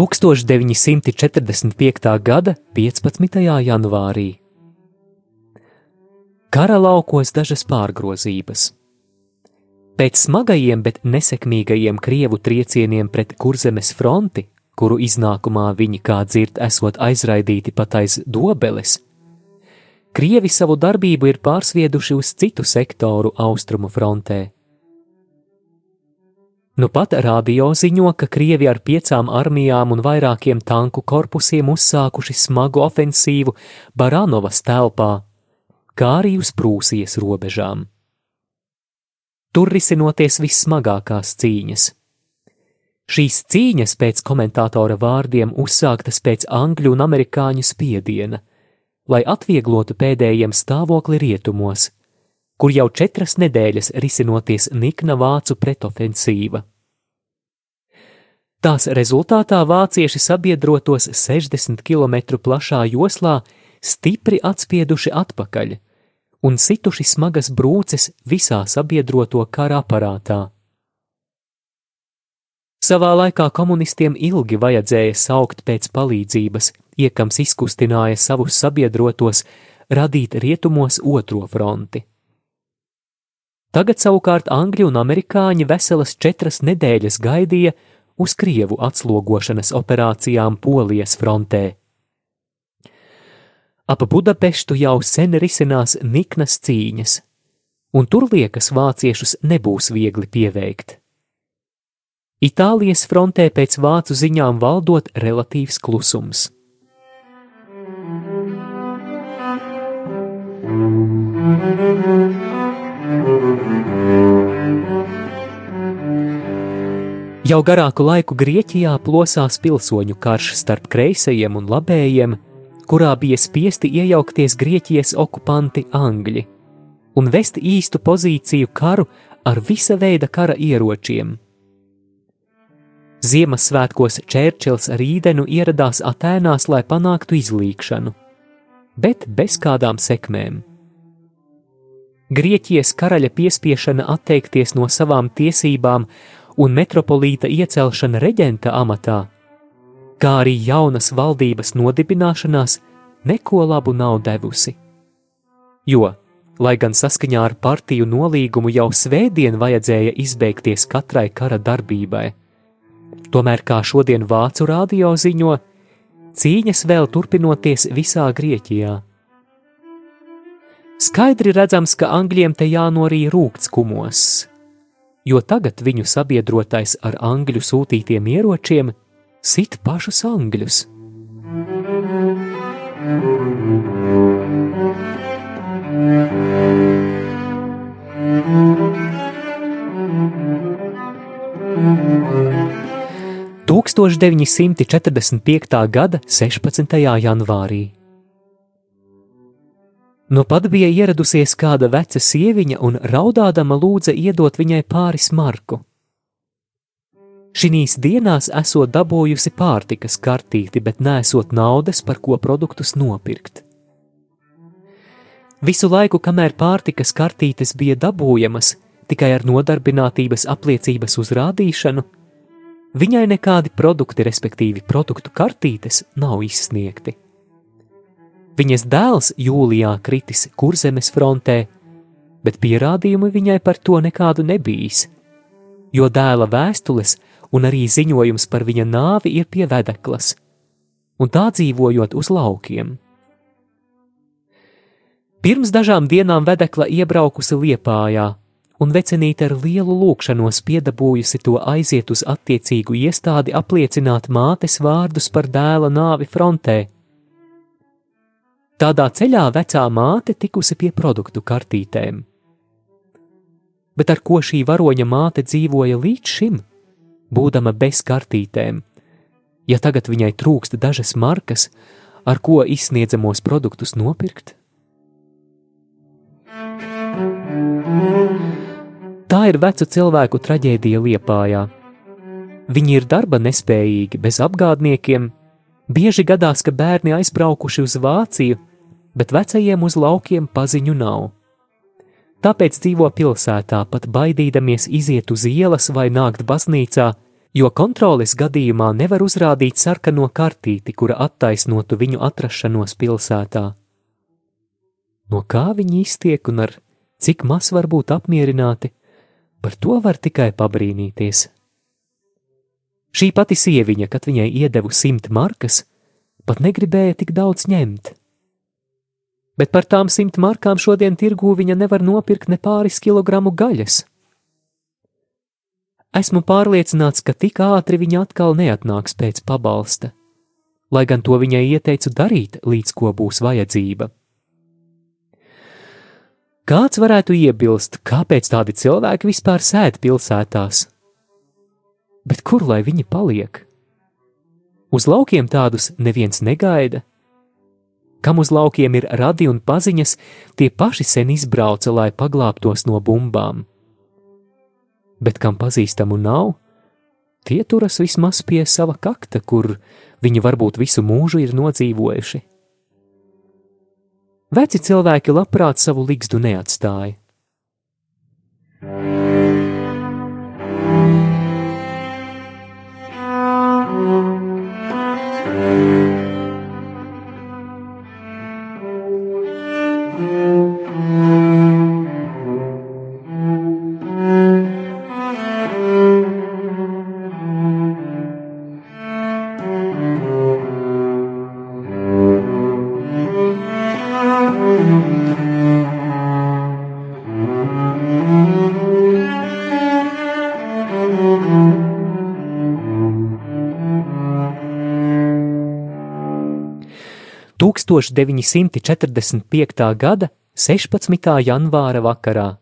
Tūkstoš 945. gada 15. janvārī. Kara laukos dažas pārgrozības. Pēc smagajiem, bet nesekmīgajiem krievu triecieniem pret kurzemes fronti, kuru iznākumā viņi kā dzird esot aizraidīti pat aiz dobeles, krievi savu darbību ir pārsvieduši uz citu sektoru austrumu frontē. Nu pat radio ziņo, ka krievi ar piecām armijām un vairākiem tanku korpusiem uzsākuši smagu ofensīvu Baranovas telpā, kā arī uz Prūsijas robežām tur risinoties vissmagākās cīņas. Šīs cīņas pēc komentātora vārdiem uzsāktas pēc angļu un amerikāņu spiediena, lai atvieglotu pēdējiem stāvokli rietumos, kur jau četras nedēļas risinoties nikna vācu pretofensīva. Tās rezultātā vācieši sabiedrotos 60 km plašā joslā stipri atspieduši atpakaļ – un situši smagas brūces visā sabiedroto kara aparātā. Savā laikā komunistiem ilgi vajadzēja saukt pēc palīdzības, iekams izkustināja savus sabiedrotos radīt rietumos otro fronti. Tagad savukārt angļi un amerikāņi veselas četras nedēļas gaidīja uz Krievu atslogošanas operācijām Polijas frontē. Ap Budapeštu jau sen risinās niknas cīņas, un tur liekas vāciešus nebūs viegli pieveikt. Itālijas frontē pēc vācu ziņām valdot relatīvs klusums. Jau garāku laiku Grieķijā plosās pilsoņu karš starp kreisajiem un labējiem, kurā bija spiesti iejaukties Grieķijas okupanti Angļi un vest īstu pozīciju karu ar visa veida kara ieročiem. Ziemassvētkos Čērčils ar īdenu ieradās Atēnās, lai panāktu izlīkšanu, bet bez kādām sekmēm. Grieķijas karaļa piespiešana atteikties no savām tiesībām un metropolīta iecelšana reģenta amatā kā arī jaunas valdības nodibināšanās neko labu nav devusi. Jo, lai gan saskaņā ar partiju nolīgumu jau svētdien vajadzēja izbeigties katrai kara darbībai, tomēr, kā šodien vācu radio ziņo, cīņas vēl turpinoties visā Grieķijā. Skaidri redzams, ka angļiem te jānorī rūkts kumos, jo tagad viņu sabiedrotais ar angļu sūtītiem ieročiem sit pašus angļus. Tūkstoš 945. gada 16. janvārī. Nu pat bija ieradusies kāda veca sieviņa un raudādama lūdza iedot viņai pāris marku. Šīs dienās esot dabūjusi pārtikas kartīti, bet nesot naudas, par ko produktus nopirkt. Visu laiku, kamēr pārtikas kartītes bija dabūjamas tikai ar nodarbinātības apliecības uzrādīšanu, viņai nekādi produkti, respektīvi produktu kartītes, nav izsniegti. Viņas dēls jūlijā kritis kurzemes frontē, bet pierādījumi viņai par to nekādu nebijis, jo dēla vēstules un arī ziņojums par viņa nāvi ir pie vedeklas, un tā dzīvojot uz laukiem. Pirms dažām dienām vedekla iebraukusi Liepājā, un vecenīte ar lielu lūgšanos piedabūjusi to aiziet uz attiecīgu iestādi apliecināt mātes vārdus par dēla nāvi frontē. Tādā ceļā vecā māte tikusi pie produktu kartītēm. Bet ar ko šī varoņa māte dzīvoja līdz šim, būdama bez kartītēm? Ja tagad viņai trūkst dažas markas, ar ko izsniedzamos produktus nopirkt? Tā ir vecu cilvēku traģēdija Liepājā. Viņi ir darba nespējīgi, bez apgādniekiem. Bieži gadās, ka bērni aizbraukuši uz Vāciju, bet vecajiem uz laukiem paziņu nav. Tāpēc dzīvo pilsētā, pat baidīdamies iziet uz ielas vai nākt baznīcā, jo kontroles gadījumā nevar uzrādīt sarkano kartīti, kura attaisnotu viņu atrašanos pilsētā. No kā viņi iztiek un ar cik maz var būt apmierināti, par to var tikai pabrīnīties. Šī pati sieviņa, kad viņai iedevu simt markas, pat negribēja tik daudz ņemt. Bet par tām simt markām šodien tirgū viņa nevar nopirkt ne pāris kilogramu gaļas. Esmu pārliecināts, ka tik ātri viņa atkal neatnāks pēc pabalsta, lai gan to viņai ieteicu darīt, līdz ko būs vajadzība. Kāds varētu iebilst, kāpēc tādi cilvēki vispār sēž pilsētās? Bet kur lai viņi paliek? Uz laukiem tādus neviens negaida. Kam uz laukiem ir radi un paziņas, tie paši sen izbrauca, lai paglābtos no bumbām bet kam pazīstamu nav, tie turas vismaz pie sava kakta, kur viņi varbūt visu mūžu ir nodzīvojuši. Veci cilvēki labprāt savu ligzdu neatstāja. – 1945. gada 16. janvāra vakarā.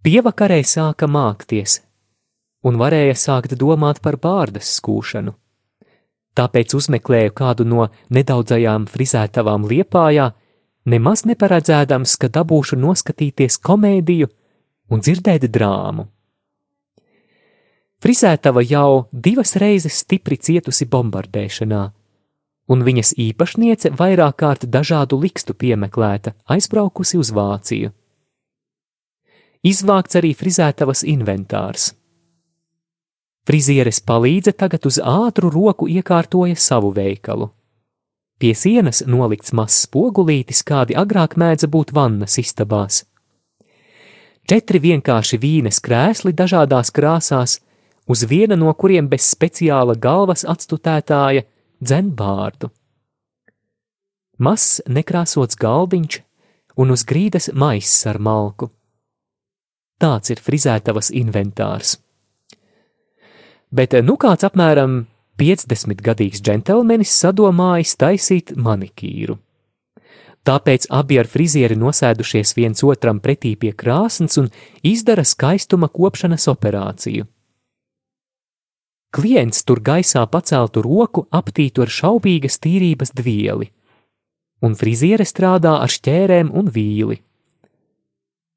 Pievakarē sāka mākties, un varēja sākt domāt par bārdas skūšanu. Tāpēc uzmeklēju kādu no nedaudzajām frizētavām liepājā, nemaz neparedzēdams, ka dabūšu noskatīties komēdiju un dzirdēt drāmu. Frizētava jau divas reizes stipri cietusi bombardēšanā, un viņas īpašniece vairāk kārt dažādu likstu piemeklēta, aizbraukusi uz Vāciju. Izvākts arī frizētavas inventārs. Frizieres palīdze tagad uz ātru roku iekārtoja savu veikalu. Pie sienas nolikts mazs spogulītis, kādi agrāk mēdza būt vannas istabās. Četri vienkārši vīnes krēsli dažādās krāsās, uz viena no kuriem bez speciāla galvas atstutētāja dzen bārdu. Mazs nekrāsots galdiņš un uz grīdas maiss ar malku. Tāds ir frizētavas inventārs. Bet nu kāds apmēram 50 gadīgs džentelmenis sadomājis taisīt manikīru. Tāpēc abi ar frizieri nosēdušies viens otram pretī pie krāsnes un izdara skaistuma kopšanas operāciju. Klients tur gaisā paceltu roku aptītu ar šaubīgas tīrības dvieli, un friziere strādā ar šķērēm un vīli.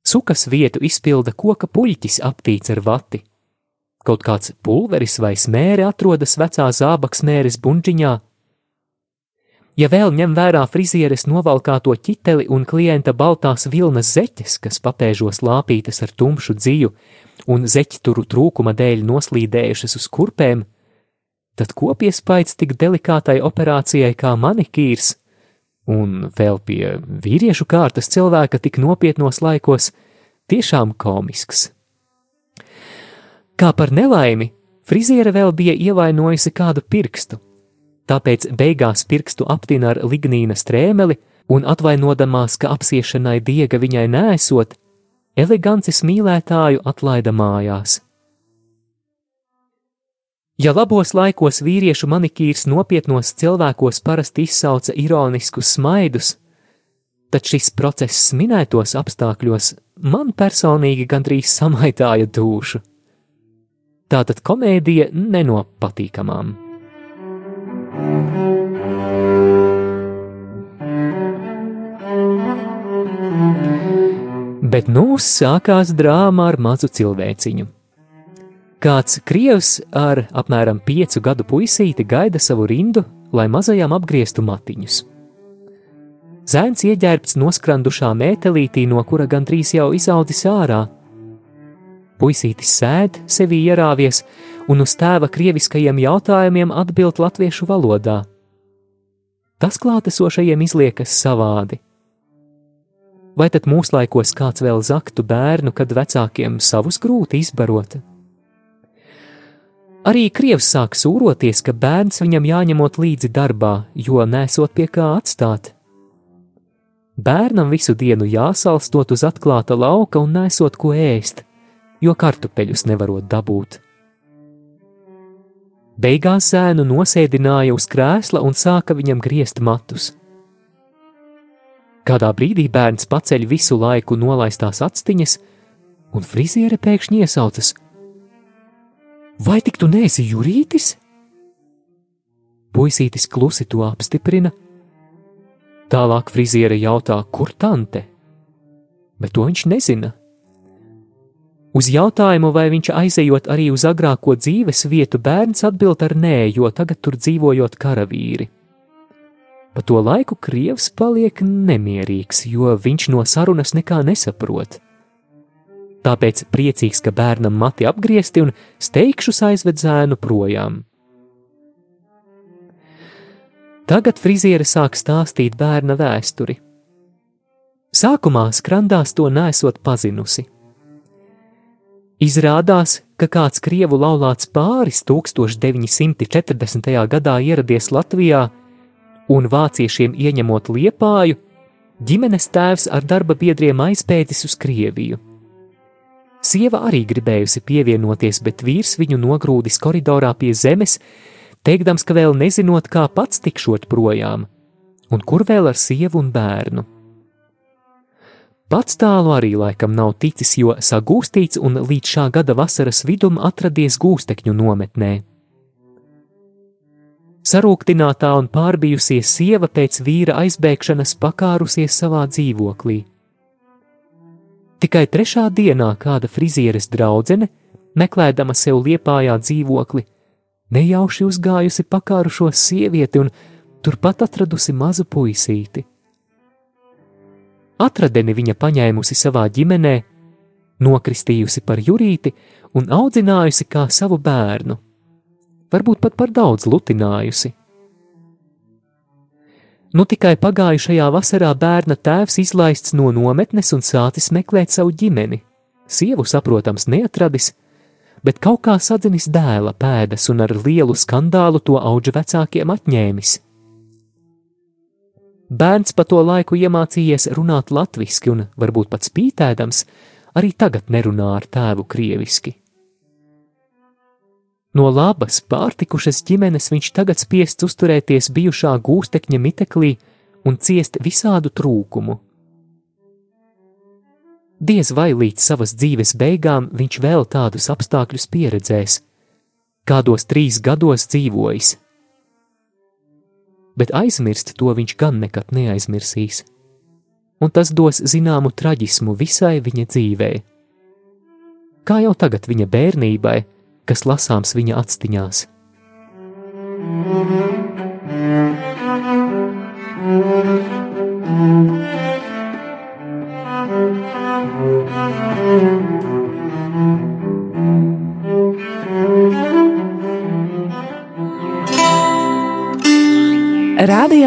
Sukas vietu izpilda koka puļķis aptīts ar vati, Kaut kāds pulveris vai smēri atrodas vecā zābaks mēres buļģiņā. Ja vēl ņem vērā frizieres novalkāto ķiteli un klienta baltās vilnas zeķes, kas papēžos lāpītas ar tumšu dziju un zeķturu trūkuma dēļ noslīdējušas uz kurpēm, tad kopiespaids tik delikātai operācijai kā manikīrs, un vēl pie vīriešu kārtas cilvēka tik nopietnos laikos, tiešām komisks. Kā par nelaimi, friziere vēl bija ievainojusi kādu pirkstu, tāpēc beigās pirkstu aptina ar lignīna strēmeli un atvainodamās, ka apsiešanai diega viņai nēsot, elegances mīlētāju atlaida mājās. Ja labos laikos vīriešu manikīrs nopietnos cilvēkos parasti izsauca ironiskus smaidus, tad šis process minētos apstākļos man personīgi gandrīz samaitāja dušu. Tātad komēdija ne no patīkamām. Bet nu sākās drāma ar mazu cilvēciņu. Kāds krievs ar apmēram piecu gadu puisīti gaida savu rindu, lai mazajām apgrieztu matiņus. Zēns ieģērbts noskrandušā mētelītī, no kura gandrīz jau izaudzis ārā. Puisītis sēd, sevi ierāvies, un uz tēva krieviskajiem jautājumiem atbild latviešu valodā. Tas klātesošajiem izliekas savādi. Vai tad mūsdienās kāds vēl zaktu bērnu, kad vecākiem savus grūti izbarot? Arī krievs sāk sūroties, ka bērns viņam jāņemot līdzi darbā, jo nesot pie kā atstāt. Bērnam visu dienu jāsalstot uz atklāta lauka un nesot ko ēst, jo kartupeļus nevarot dabūt. Beigās zēnu nosēdināja uz krēsla un sāka viņam griezt matus. Kādā brīdī bērns paceļ visu laiku nolaistās actiņas, un friziere pēkšņi iesaucas: Vai tik tu neesi jūrītis? Puisītis klusi to apstiprina. Tālāk friziere jautā, kur tante, bet to viņš nezina. Uz jautājumu, vai viņš aizejot arī uz agrāko dzīves vietu, bērns atbild ar nē, jo tagad tur dzīvojot karavīri. Pa to laiku Krievs paliek nemierīgs, jo viņš no sarunas nekā nesaprot. Tāpēc priecīgs, ka bērnam mati apgriezti un steigšus aizved zēnu projām. Tagad friziere sāk stāstīt bērna vēsturi. Sākumā skrandās to nesot pazinusi. Izrādās, ka kāds krievu laulāts pāris 1940. gadā ieradies Latvijā un vāciešiem ieņemot liepāju, ģimenes tēvs ar darba biedriem aizpētis uz Krieviju. Sieva arī gribējusi pievienoties, bet vīrs viņu nogrūdis koridorā pie zemes, teikdams, ka vēl nezinot, kā pats tikšot projām, un kur vēl ar sievu un bērnu. Pats tālu arī laikam nav ticis, jo sagūstīts un līdz šā gada vasaras vidum atradies gūstekņu nometnē. Sarūktinātā un pārbijusies sieva pēc vīra aizbēgšanas pakārusies savā dzīvoklī. Tikai trešā dienā kāda frizieres draudzene, meklēdama sev liepājā dzīvokli, nejauši uzgājusi pakārušo sievieti un turpat atradusi mazu puisīti. Atradeni viņa paņēmusi savā ģimenē, nokristījusi par jurīti un audzinājusi kā savu bērnu varbūt pat par daudz lutinājusi. Nu tikai pagājušajā vasarā bērna tēvs izlaists no nometnes un sācis meklēt savu ģimeni. Sievu, saprotams, neatradis, bet kaut kā sadzinis dēla pēdas un ar lielu skandālu to auga vecākiem atņēmis. Bērns pa to laiku iemācījies runāt latviešu, un varbūt pat spītēdams, arī tagad nerunā ar tēvu krieviski. No labas, pārtikušas ģimenes viņš tagad spiests uzturēties bijušā gūstekņa miteklī un ciest visādu trūkumu. Diez vai līdz savas dzīves beigām viņš vēl tādus apstākļus pieredzēs, kādos trīs gados dzīvojis. Bet aizmirst to viņš gan nekad neaizmirsīs, un tas dos zināmu traģismu visai viņa dzīvē. Kā jau tagad viņa bērnībai, kas lasāms viņa atstiņās.